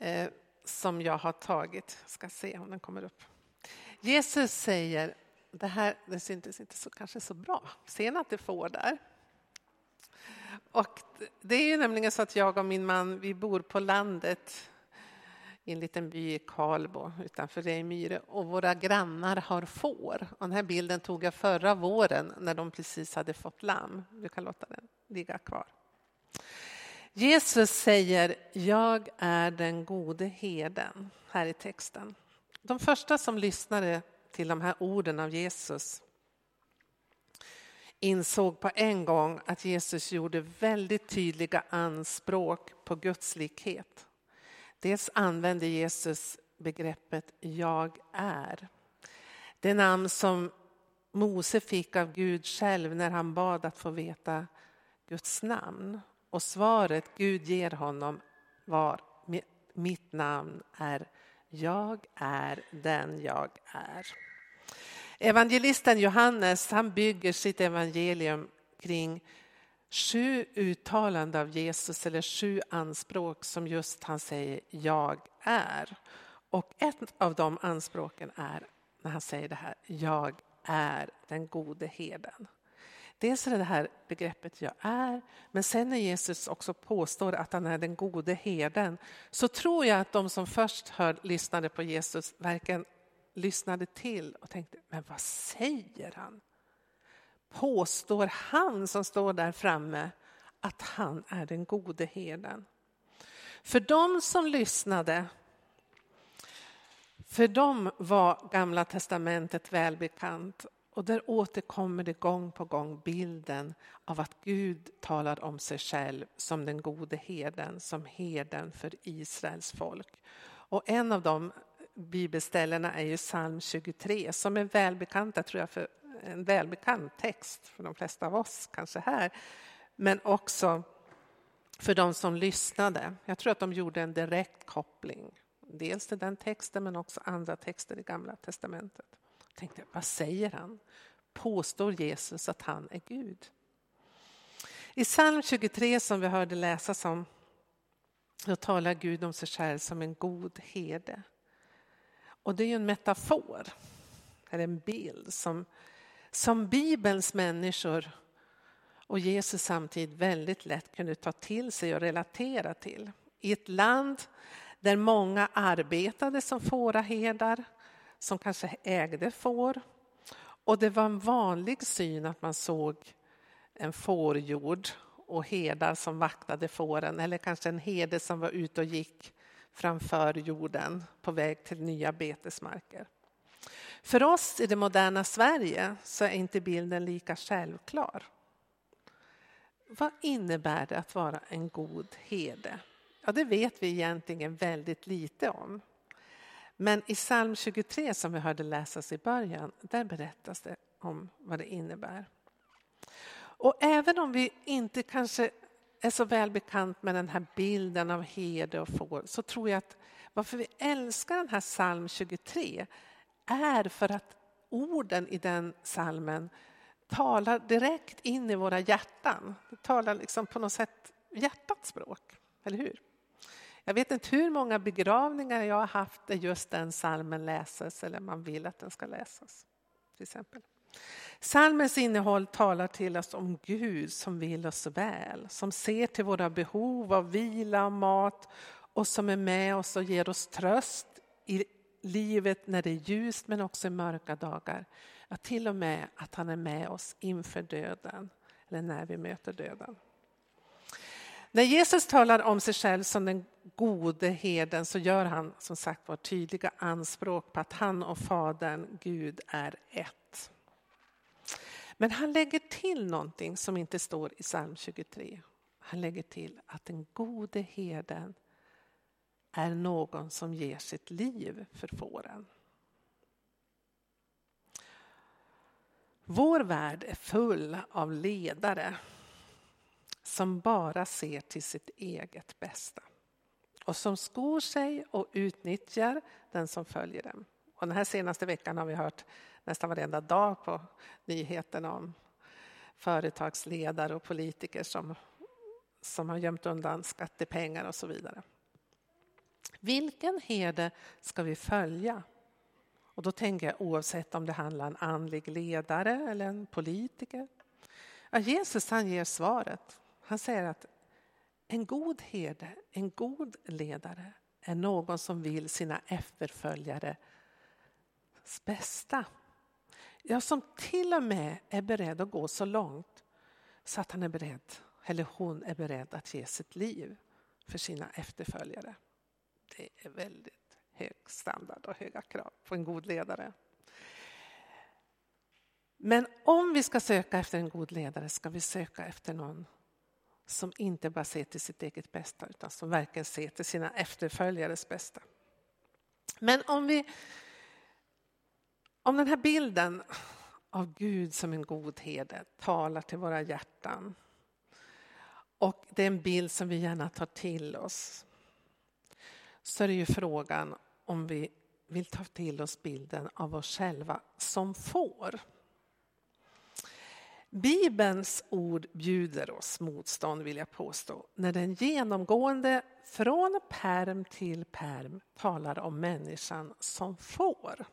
eh, som jag har tagit. Jag ska se om den kommer upp. Jesus säger, det här det syntes inte så, kanske så bra, ser ni att det får där? Och det är ju nämligen så att jag och min man, vi bor på landet i en liten by i Karlbo utanför Rejmyre och våra grannar har får. Och den här bilden tog jag förra våren när de precis hade fått lamm. Du kan låta den ligga kvar. Jesus säger, jag är den gode heden, här i texten. De första som lyssnade till de här orden av Jesus insåg på en gång att Jesus gjorde väldigt tydliga anspråk på Guds likhet. Dels använde Jesus begreppet jag är. Det namn som Mose fick av Gud själv när han bad att få veta Guds namn. Och svaret Gud ger honom var mitt namn är jag är den jag är. Evangelisten Johannes han bygger sitt evangelium kring sju uttalanden av Jesus eller sju anspråk som just han säger jag är. Och ett av de anspråken är när han säger det här, jag är den gode herden. Dels är det här begreppet jag är, men sen när Jesus också påstår att han är den gode herden så tror jag att de som först hör, lyssnade på Jesus verkligen lyssnade till och tänkte, men vad säger han? Påstår han som står där framme att han är den gode herden? För de som lyssnade, för dem var Gamla testamentet välbekant och där återkommer det gång på gång bilden av att Gud talar om sig själv som den gode herden, som herden för Israels folk. Och en av de bibelställena är ju psalm 23 som är välbekanta, tror jag, för en välbekant text för de flesta av oss kanske här. Men också för de som lyssnade. Jag tror att de gjorde en direkt koppling. Dels till den texten men också andra texter i Gamla Testamentet. Jag tänkte, vad säger han? Påstår Jesus att han är Gud? I psalm 23 som vi hörde läsas om då talar Gud om sig själv som en god herde. Och det är ju en metafor, eller en bild som, som Bibelns människor och Jesus samtidigt väldigt lätt kunde ta till sig och relatera till. I ett land där många arbetade som fåraherdar, som kanske ägde får. Och det var en vanlig syn att man såg en fårjord och herdar som vaktade fåren eller kanske en herde som var ute och gick framför jorden på väg till nya betesmarker. För oss i det moderna Sverige så är inte bilden lika självklar. Vad innebär det att vara en god herde? Ja, det vet vi egentligen väldigt lite om. Men i psalm 23 som vi hörde läsas i början, där berättas det om vad det innebär. Och även om vi inte kanske är så väl bekant med den här bilden av herde och får så tror jag att varför vi älskar den här psalm 23 är för att orden i den psalmen talar direkt in i våra hjärtan. Det talar liksom på något sätt hjärtats språk, eller hur? Jag vet inte hur många begravningar jag har haft där just den salmen läses eller man vill att den ska läsas. Till exempel. Salmens innehåll talar till oss om Gud som vill oss väl, som ser till våra behov av vila och mat och som är med oss och ger oss tröst i livet när det är ljust men också i mörka dagar. Ja, till och med att han är med oss inför döden eller när vi möter döden. När Jesus talar om sig själv som den gode herden så gör han som sagt var tydliga anspråk på att han och Fadern, Gud, är ett. Men han lägger till någonting som inte står i psalm 23. Han lägger till att den gode herden är någon som ger sitt liv för fåren. Vår värld är full av ledare som bara ser till sitt eget bästa och som skor sig och utnyttjar den som följer dem. Och den här senaste veckan har vi hört nästan varenda dag på nyheterna om företagsledare och politiker som, som har gömt undan skattepengar och så vidare. Vilken herde ska vi följa? Och då tänker jag oavsett om det handlar om en andlig ledare eller en politiker. Ja, Jesus han ger svaret. Han säger att en god herde, en god ledare är någon som vill sina efterföljares bästa. Ja, som till och med är beredd att gå så långt så att han är beredd, eller hon är beredd att ge sitt liv för sina efterföljare. Det är väldigt hög standard och höga krav på en god ledare. Men om vi ska söka efter en god ledare ska vi söka efter någon som inte bara ser till sitt eget bästa utan som verkligen ser till sina efterföljares bästa. Men om vi om den här bilden av Gud som en god herde talar till våra hjärtan och det är en bild som vi gärna tar till oss så är det ju frågan om vi vill ta till oss bilden av oss själva som får. Bibelns ord bjuder oss motstånd vill jag påstå när den genomgående från perm till perm talar om människan som får.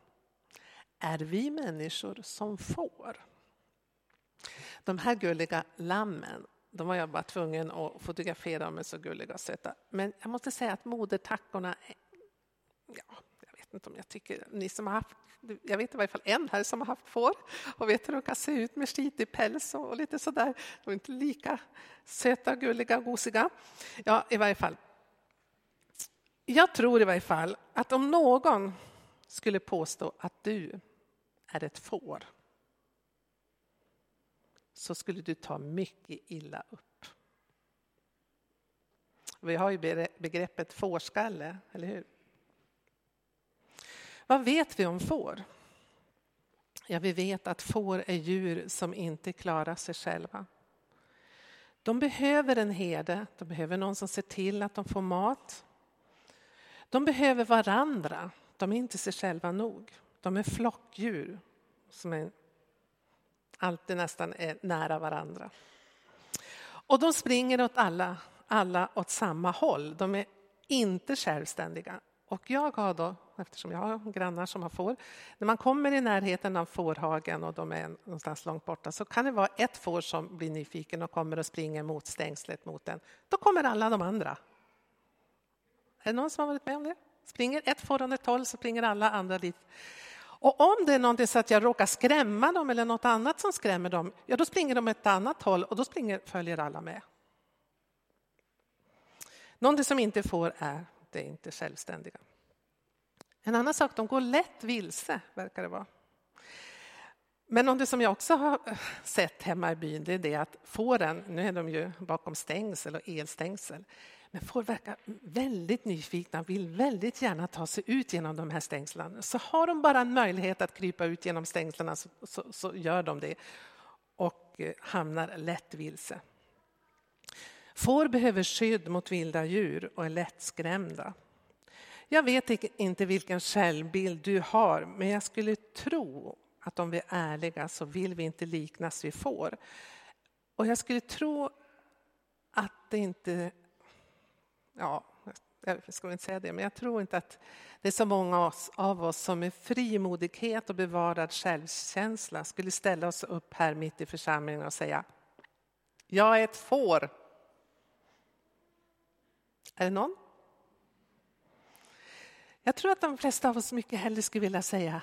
Är vi människor som får? De här gulliga lammen, de var jag bara tvungen att fotografera, de är så gulliga och söta. Men jag måste säga att modertackorna, ja, vet inte om jag tycker, ni som har haft jag vet i varje fall en här som har haft får och vet hur de kan se ut med skitig päls och lite sådär. De är inte lika söta, gulliga och gosiga. Ja, i varje fall. Jag tror i varje fall att om någon skulle påstå att du är ett får så skulle du ta mycket illa upp. Vi har ju begreppet fårskalle, eller hur? Vad vet vi om får? Ja, vi vet att får är djur som inte klarar sig själva. De behöver en herde, de behöver någon som ser till att de får mat. De behöver varandra, de är inte sig själva nog. De är flockdjur som är, alltid nästan är nära varandra. Och de springer åt alla, alla åt samma håll. De är inte självständiga. Och jag har då, eftersom jag har grannar som har får, när man kommer i närheten av fårhagen och de är någonstans långt borta så kan det vara ett får som blir nyfiken och kommer och springer mot stängslet mot den. Då kommer alla de andra. Är det någon som har varit med om det? Springer ett får åt ett håll så springer alla andra dit. Och om det är någonting så att jag råkar skrämma dem eller något annat som skrämmer dem, ja då springer de åt ett annat håll och då springer, följer alla med. Någonting som inte får är är inte självständiga. En annan sak, de går lätt vilse, verkar det vara. Men något som jag också har sett hemma i byn, det är det att fåren, nu är de ju bakom stängsel och elstängsel, men får verkar väldigt nyfikna, vill väldigt gärna ta sig ut genom de här stängslen. Så har de bara en möjlighet att krypa ut genom stängslen så, så, så gör de det och eh, hamnar lätt vilse. Får behöver skydd mot vilda djur och är lättskrämda. Jag vet inte vilken självbild du har, men jag skulle tro att om vi är ärliga så vill vi inte liknas vid får. Och jag skulle tro att det inte ja, jag ska inte säga det, men jag tror inte att det är så många av oss som med frimodighet och bevarad självkänsla skulle ställa oss upp här mitt i församlingen och säga Jag är ett får. Är det någon? Jag tror att de flesta av oss mycket hellre skulle vilja säga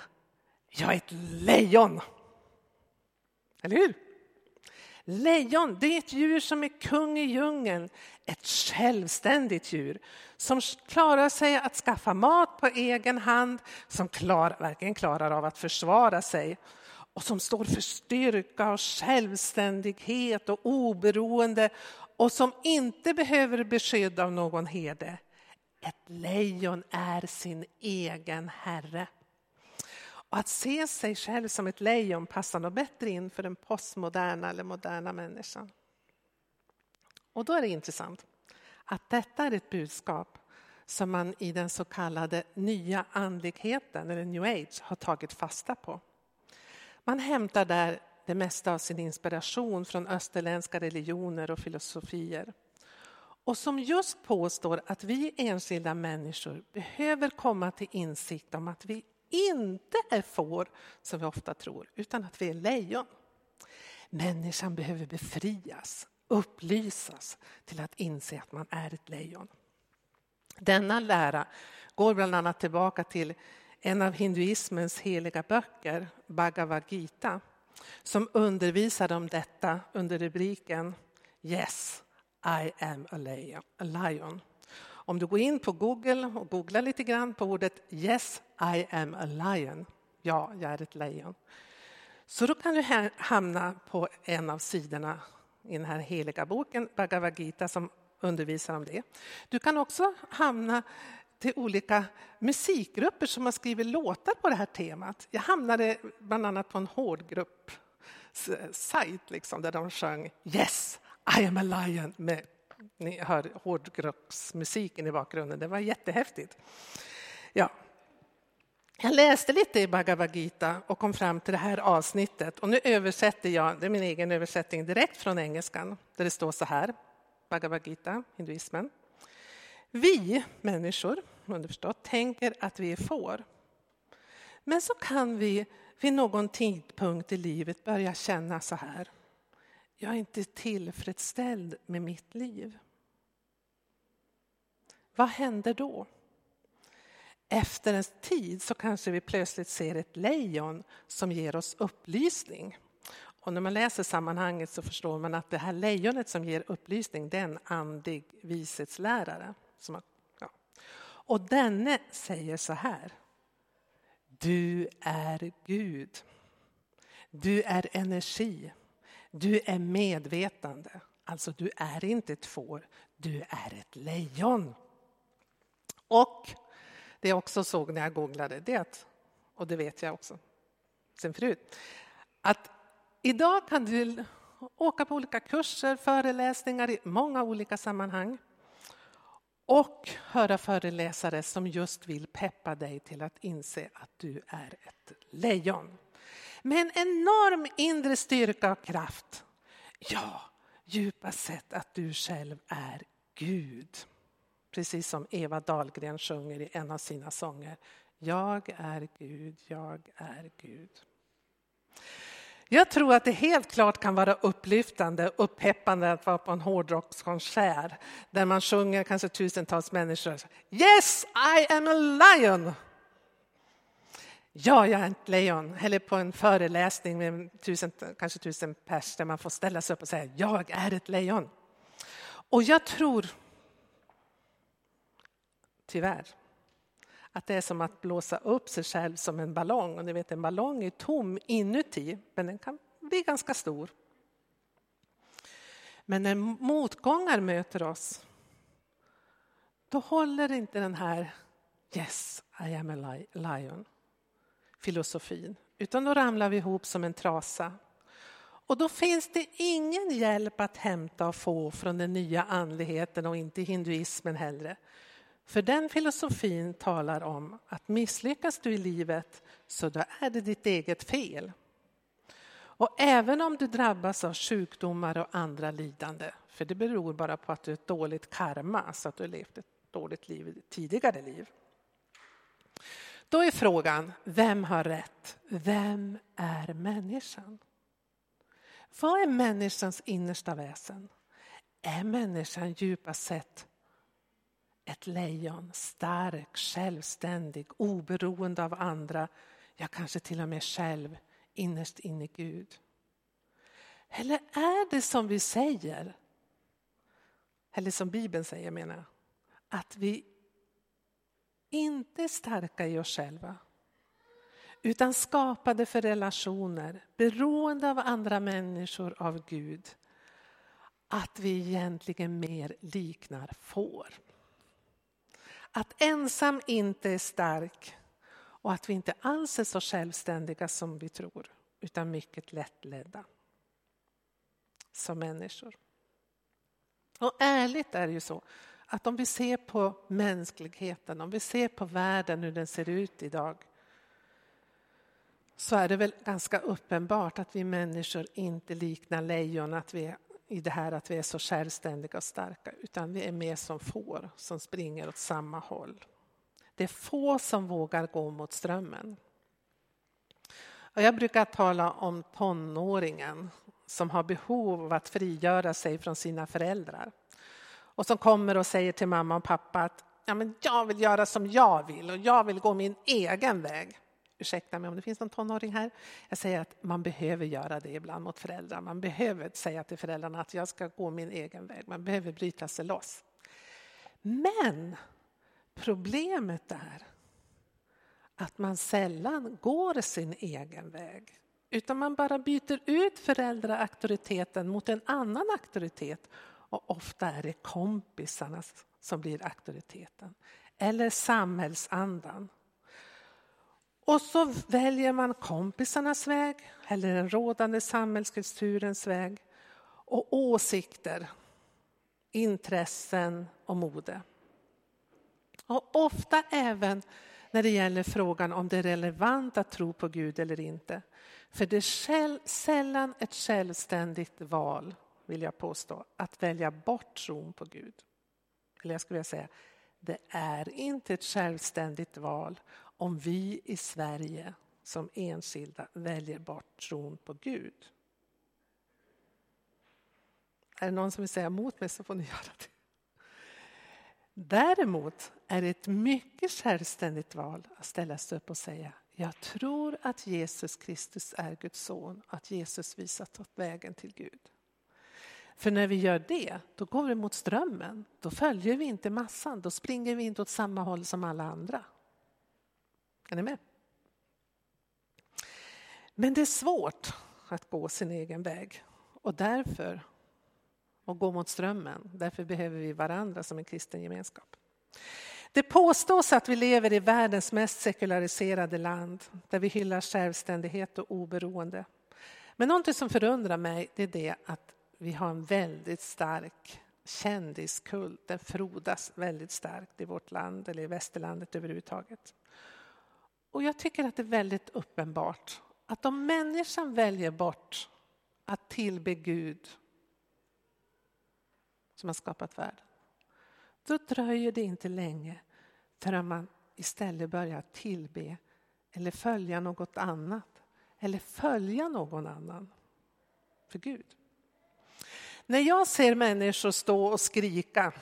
Jag är ett lejon. Eller hur? Lejon, det är ett djur som är kung i djungeln. Ett självständigt djur som klarar sig att skaffa mat på egen hand, som klar, verkligen klarar av att försvara sig och som står för styrka och självständighet och oberoende och som inte behöver beskydd av någon herde. Ett lejon är sin egen herre. Och att se sig själv som ett lejon passar nog bättre in för den postmoderna eller moderna människan. Och då är det intressant att detta är ett budskap som man i den så kallade nya andligheten, eller new age, har tagit fasta på. Man hämtar där det mesta av sin inspiration från österländska religioner och filosofier. och som just påstår att vi enskilda människor behöver komma till insikt om att vi inte är får, som vi ofta tror, utan att vi är lejon. Människan behöver befrias, upplysas till att inse att man är ett lejon. Denna lära går bland annat tillbaka till en av hinduismens heliga böcker, Bhagavad Gita, som undervisade om detta under rubriken Yes, I am a lion. Om du går in på Google och googlar lite grann på ordet Yes, I am a lion. Ja, jag är ett lejon. Så då kan du hamna på en av sidorna i den här heliga boken, Bhagavad Gita, som undervisar om det. Du kan också hamna till olika musikgrupper som har skrivit låtar på det här temat. Jag hamnade bland annat på en hårdgrupp sajt liksom, där de sjöng Yes, I am a lion med ni hör hårdrocksmusiken i bakgrunden. Det var jättehäftigt. Ja. Jag läste lite i Bhagavad Gita och kom fram till det här avsnittet. Och nu översätter jag, det är min egen översättning direkt från engelskan, där det står så här, Bhagavad Gita, hinduismen. Vi människor, underförstått, tänker att vi är får. Men så kan vi vid någon tidpunkt i livet börja känna så här. Jag är inte tillfredsställd med mitt liv. Vad händer då? Efter en tid så kanske vi plötsligt ser ett lejon som ger oss upplysning. Och när man läser sammanhanget så förstår man att det här lejonet som ger upplysning, det är en andlig vishetslärare. Som har. Och denne säger så här. Du är Gud. Du är energi. Du är medvetande. Alltså, du är inte ett får, du är ett lejon. Och det jag också såg när jag googlade, det och det vet jag också sen förut, att idag kan du åka på olika kurser, föreläsningar i många olika sammanhang och höra föreläsare som just vill peppa dig till att inse att du är ett lejon. Med en enorm inre styrka och kraft. Ja, djupast sett att du själv är Gud. Precis som Eva Dahlgren sjunger i en av sina sånger. Jag är Gud, jag är Gud. Jag tror att det helt klart kan vara upplyftande och att vara på en hårdrockskonsert där man sjunger kanske tusentals människor. Yes, I am a lion! Ja, jag är ett lejon. Eller på en föreläsning med tusen, kanske tusen pers där man får ställa sig upp och säga jag är ett lejon. Och jag tror, tyvärr, att det är som att blåsa upp sig själv som en ballong. Och ni vet, en ballong är tom inuti, men den kan bli ganska stor. Men när motgångar möter oss, då håller inte den här Yes, I am a lion filosofin, utan då ramlar vi ihop som en trasa. Och då finns det ingen hjälp att hämta och få från den nya andligheten och inte hinduismen heller. För den filosofin talar om att misslyckas du i livet så då är det ditt eget fel. Och även om du drabbas av sjukdomar och andra lidande, för det beror bara på att du har ett dåligt karma, så att du har levt ett dåligt liv tidigare liv. Då är frågan, vem har rätt? Vem är människan? Vad är människans innersta väsen? Är människan djupast sett ett lejon, stark, självständig, oberoende av andra, ja kanske till och med själv innerst inne i Gud? Eller är det som vi säger, eller som Bibeln säger menar jag, att vi inte är starka i oss själva utan skapade för relationer, beroende av andra människor, av Gud. Att vi egentligen mer liknar får. Att ensam inte är stark och att vi inte alls är så självständiga som vi tror, utan mycket lättledda som människor. Och ärligt är det ju så att om vi ser på mänskligheten, om vi ser på världen hur den ser ut idag så är det väl ganska uppenbart att vi människor inte liknar lejon, att vi i det här att vi är så självständiga och starka, utan vi är mer som får som springer åt samma håll. Det är få som vågar gå mot strömmen. Och jag brukar tala om tonåringen som har behov av att frigöra sig från sina föräldrar. Och som kommer och säger till mamma och pappa att ja, men jag vill göra som jag vill och jag vill gå min egen väg. Ursäkta mig om det finns någon tonåring här. Jag säger att man behöver göra det ibland mot föräldrar. Man behöver säga till föräldrarna att jag ska gå min egen väg. Man behöver bryta sig loss. Men problemet är att man sällan går sin egen väg. Utan man bara byter ut föräldraauktoriteten mot en annan auktoritet. Och ofta är det kompisarna som blir auktoriteten. Eller samhällsandan. Och så väljer man kompisarnas väg eller den rådande samhällskulturens väg och åsikter, intressen och mode. Och ofta även när det gäller frågan om det är relevant att tro på Gud eller inte. För det är sällan ett självständigt val, vill jag påstå, att välja bort tron på Gud. Eller jag skulle vilja säga, det är inte ett självständigt val om vi i Sverige som enskilda väljer bort tron på Gud. Är det någon som vill säga emot mig så får ni göra det. Däremot är det ett mycket självständigt val att ställa sig upp och säga jag tror att Jesus Kristus är Guds son, att Jesus visat åt vägen till Gud. För när vi gör det, då går vi mot strömmen. Då följer vi inte massan, då springer vi inte åt samma håll som alla andra. Är ni med? Men det är svårt att gå sin egen väg och därför och gå mot strömmen. Därför behöver vi varandra som en kristen gemenskap. Det påstås att vi lever i världens mest sekulariserade land där vi hyllar självständighet och oberoende. Men någonting som förundrar mig är det att vi har en väldigt stark kändiskult. Den frodas väldigt starkt i vårt land eller i västerlandet överhuvudtaget. Och jag tycker att det är väldigt uppenbart att om människan väljer bort att tillbe Gud som har skapat världen, då dröjer det inte länge förrän man istället börjar tillbe eller följa något annat eller följa någon annan för Gud. När jag ser människor stå och skrika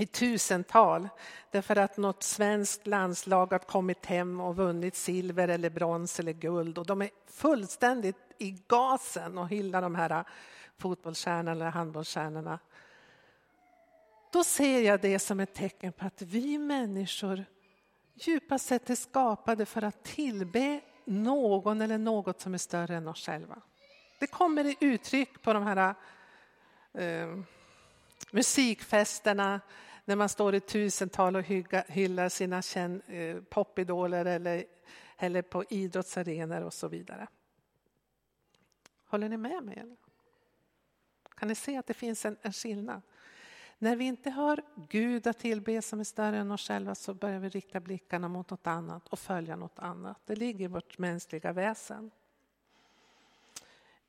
i tusental därför att något svenskt landslag har kommit hem och vunnit silver eller brons eller guld och de är fullständigt i gasen och hyllar de här fotbollsstjärnorna eller handbollsstjärnorna. Då ser jag det som ett tecken på att vi människor djupast sett är skapade för att tillbe någon eller något som är större än oss själva. Det kommer i uttryck på de här eh, musikfesterna när man står i tusental och hyllar sina eh, popidoler eller, eller på idrottsarenor och så vidare. Håller ni med mig? Eller? Kan ni se att det finns en, en skillnad? När vi inte har Gud att tillbe som är större än oss själva så börjar vi rikta blickarna mot något annat och följa något annat. Det ligger i vårt mänskliga väsen.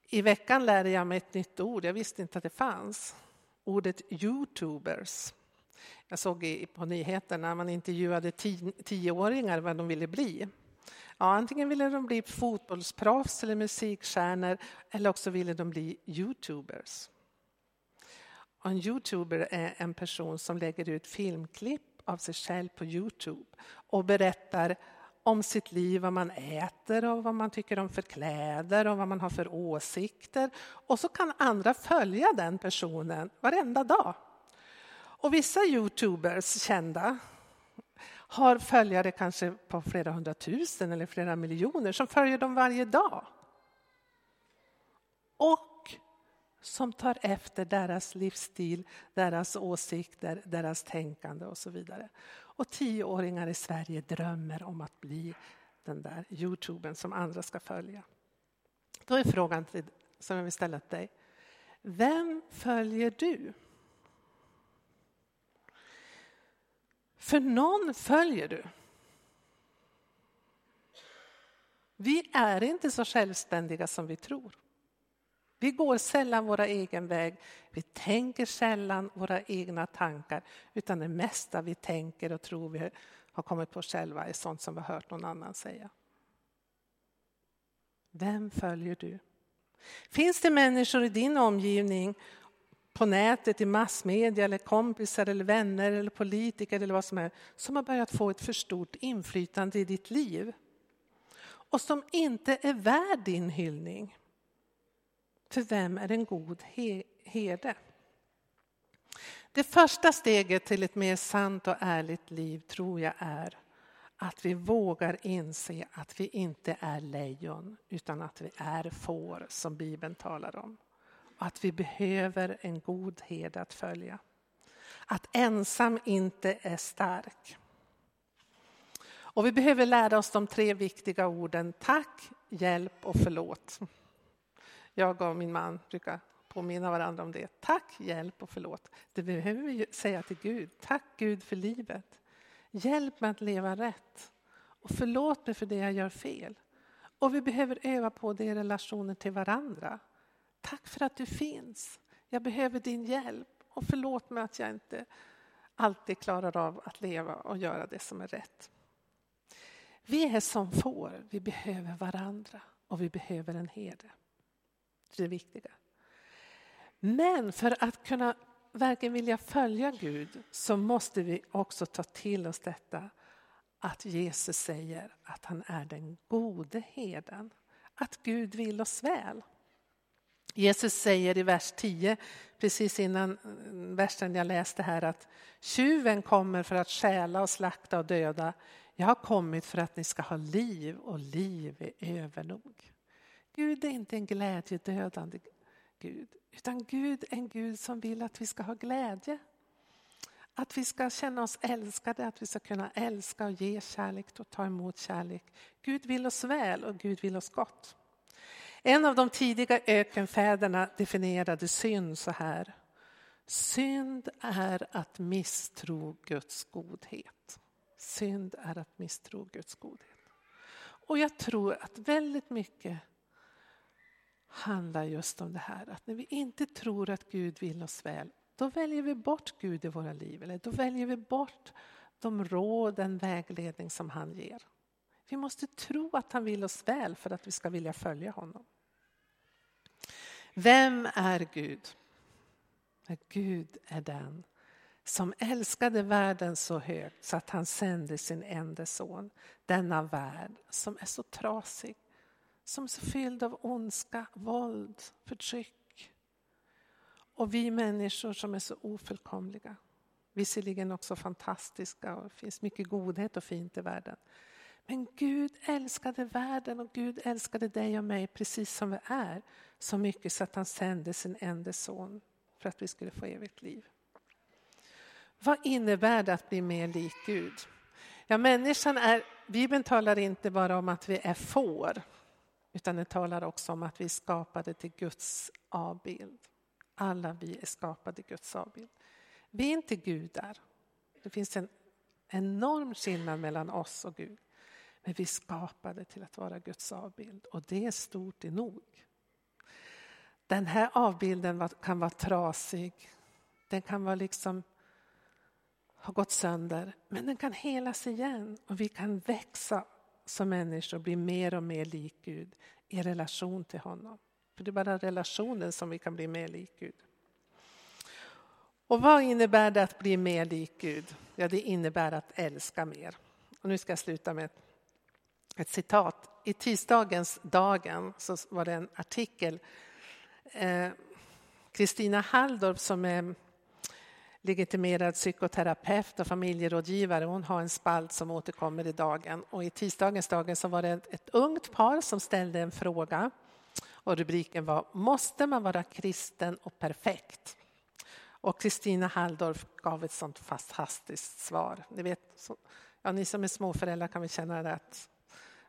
I veckan lärde jag mig ett nytt ord, jag visste inte att det fanns. Ordet youtubers. Jag såg på nyheterna man intervjuade tioåringar vad de ville bli. Ja, antingen ville de bli fotbollsproffs eller musikstjärnor eller också ville de bli youtubers. Och en youtuber är en person som lägger ut filmklipp av sig själv på Youtube och berättar om sitt liv, vad man äter och vad man tycker om för kläder och vad man har för åsikter. Och så kan andra följa den personen varenda dag. Och vissa youtubers, kända, har följare kanske på flera hundratusen eller flera miljoner som följer dem varje dag. Och som tar efter deras livsstil, deras åsikter, deras tänkande och så vidare. Och tioåringar i Sverige drömmer om att bli den där Youtuben som andra ska följa. Då är frågan till, som jag vill ställa till dig. Vem följer du? För någon följer du. Vi är inte så självständiga som vi tror. Vi går sällan vår egen väg. Vi tänker sällan våra egna tankar utan det mesta vi tänker och tror vi har kommit på själva är sånt som vi har hört någon annan säga. Vem följer du? Finns det människor i din omgivning på nätet, i massmedia, eller kompisar, eller vänner, eller politiker eller vad som är som har börjat få ett för stort inflytande i ditt liv och som inte är värd din hyllning. För vem är en god herde? Det första steget till ett mer sant och ärligt liv tror jag är att vi vågar inse att vi inte är lejon utan att vi är får som Bibeln talar om. Och att vi behöver en god herde att följa. Att ensam inte är stark. Och vi behöver lära oss de tre viktiga orden tack, hjälp och förlåt. Jag och min man brukar påminna varandra om det. Tack, hjälp och förlåt. Det behöver vi säga till Gud. Tack Gud för livet. Hjälp mig att leva rätt. Och förlåt mig för det jag gör fel. Och vi behöver öva på det i relationer till varandra. Tack för att du finns. Jag behöver din hjälp. Och förlåt mig att jag inte alltid klarar av att leva och göra det som är rätt. Vi är som får, vi behöver varandra och vi behöver en herde. Det är det viktiga. Men för att kunna verkligen vilja följa Gud så måste vi också ta till oss detta att Jesus säger att han är den gode herden. Att Gud vill oss väl. Jesus säger i vers 10, precis innan mm, versen jag läste här, att tjuven kommer för att stjäla och slakta och döda. Jag har kommit för att ni ska ha liv och liv är övernog. Gud är inte en glädjedödande Gud, utan Gud är en Gud som vill att vi ska ha glädje. Att vi ska känna oss älskade, att vi ska kunna älska och ge kärlek och ta emot kärlek. Gud vill oss väl och Gud vill oss gott. En av de tidiga ökenfäderna definierade synd så här. Synd är att misstro Guds godhet. Synd är att misstro Guds godhet. Och jag tror att väldigt mycket handlar just om det här att när vi inte tror att Gud vill oss väl, då väljer vi bort Gud i våra liv. Eller då väljer vi bort de råd, den vägledning som han ger. Vi måste tro att han vill oss väl för att vi ska vilja följa honom. Vem är Gud? Gud är den som älskade världen så högt så att han sände sin enda son. Denna värld som är så trasig, som är så fylld av ondska, våld, förtryck. Och vi människor som är så ofullkomliga. Visserligen också fantastiska och det finns mycket godhet och fint i världen. Men Gud älskade världen och Gud älskade dig och mig precis som vi är. Så mycket så att han sände sin enda son för att vi skulle få evigt liv. Vad innebär det att bli mer lik Gud? Ja, människan är, Bibeln talar inte bara om att vi är får, utan den talar också om att vi är skapade till Guds avbild. Alla vi är skapade till Guds avbild. Vi är inte gudar. Det finns en enorm skillnad mellan oss och Gud. Men vi är skapade till att vara Guds avbild och det är stort i nog. Den här avbilden kan vara trasig. Den kan vara liksom ha gått sönder, men den kan helas igen och vi kan växa som människor och bli mer och mer lik Gud i relation till honom. För det är bara relationen som vi kan bli mer lik Gud. Och vad innebär det att bli mer lik Gud? Ja, det innebär att älska mer. Och nu ska jag sluta med ett citat. I tisdagens Dagen så var det en artikel. Eh, Kristina eh, Halldorf som är legitimerad psykoterapeut och familjerådgivare. Hon har en spalt som återkommer i dagen. Och I tisdagens dagen så var det ett, ett ungt par som ställde en fråga. Och rubriken var Måste man vara kristen och perfekt? Och Kristina Halldorf gav ett sånt fantastiskt svar. Ni, vet, så, ja, ni som är småföräldrar kan väl känna det att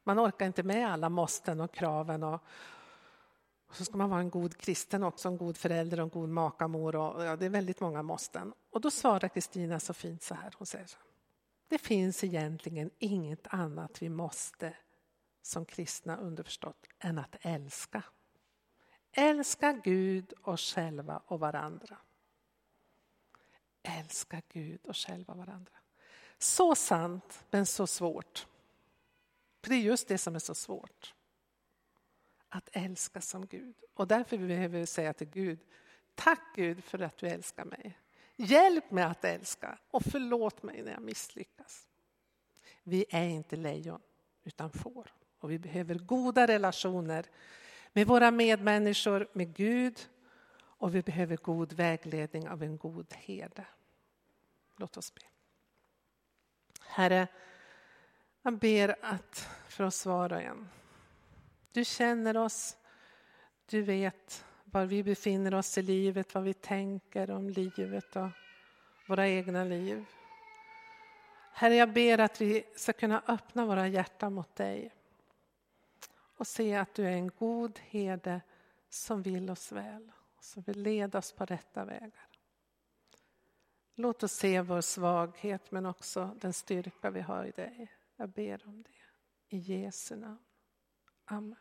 man orkar inte med alla måsten och kraven. Och, och så ska man vara en god kristen också, en god förälder och en god makamor. Och, ja, det är väldigt många måsten. Och då svarar Kristina så fint så här. Hon säger så. Det finns egentligen inget annat vi måste som kristna underförstått än att älska. Älska Gud och själva och varandra. Älska Gud och själva varandra. Så sant, men så svårt. För det är just det som är så svårt. Att älska som Gud. Och därför behöver vi säga till Gud, tack Gud för att du älskar mig. Hjälp mig att älska och förlåt mig när jag misslyckas. Vi är inte lejon utan får. Och vi behöver goda relationer med våra medmänniskor, med Gud och vi behöver god vägledning av en god herde. Låt oss be. Herre, jag ber att för oss var och en. Du känner oss, du vet var vi befinner oss i livet, vad vi tänker om livet och våra egna liv. Herre, jag ber att vi ska kunna öppna våra hjärtan mot dig och se att du är en god herde som vill oss väl, som vill leda oss på rätta vägar. Låt oss se vår svaghet men också den styrka vi har i dig. Jag ber om det. I Jesu namn. Amen.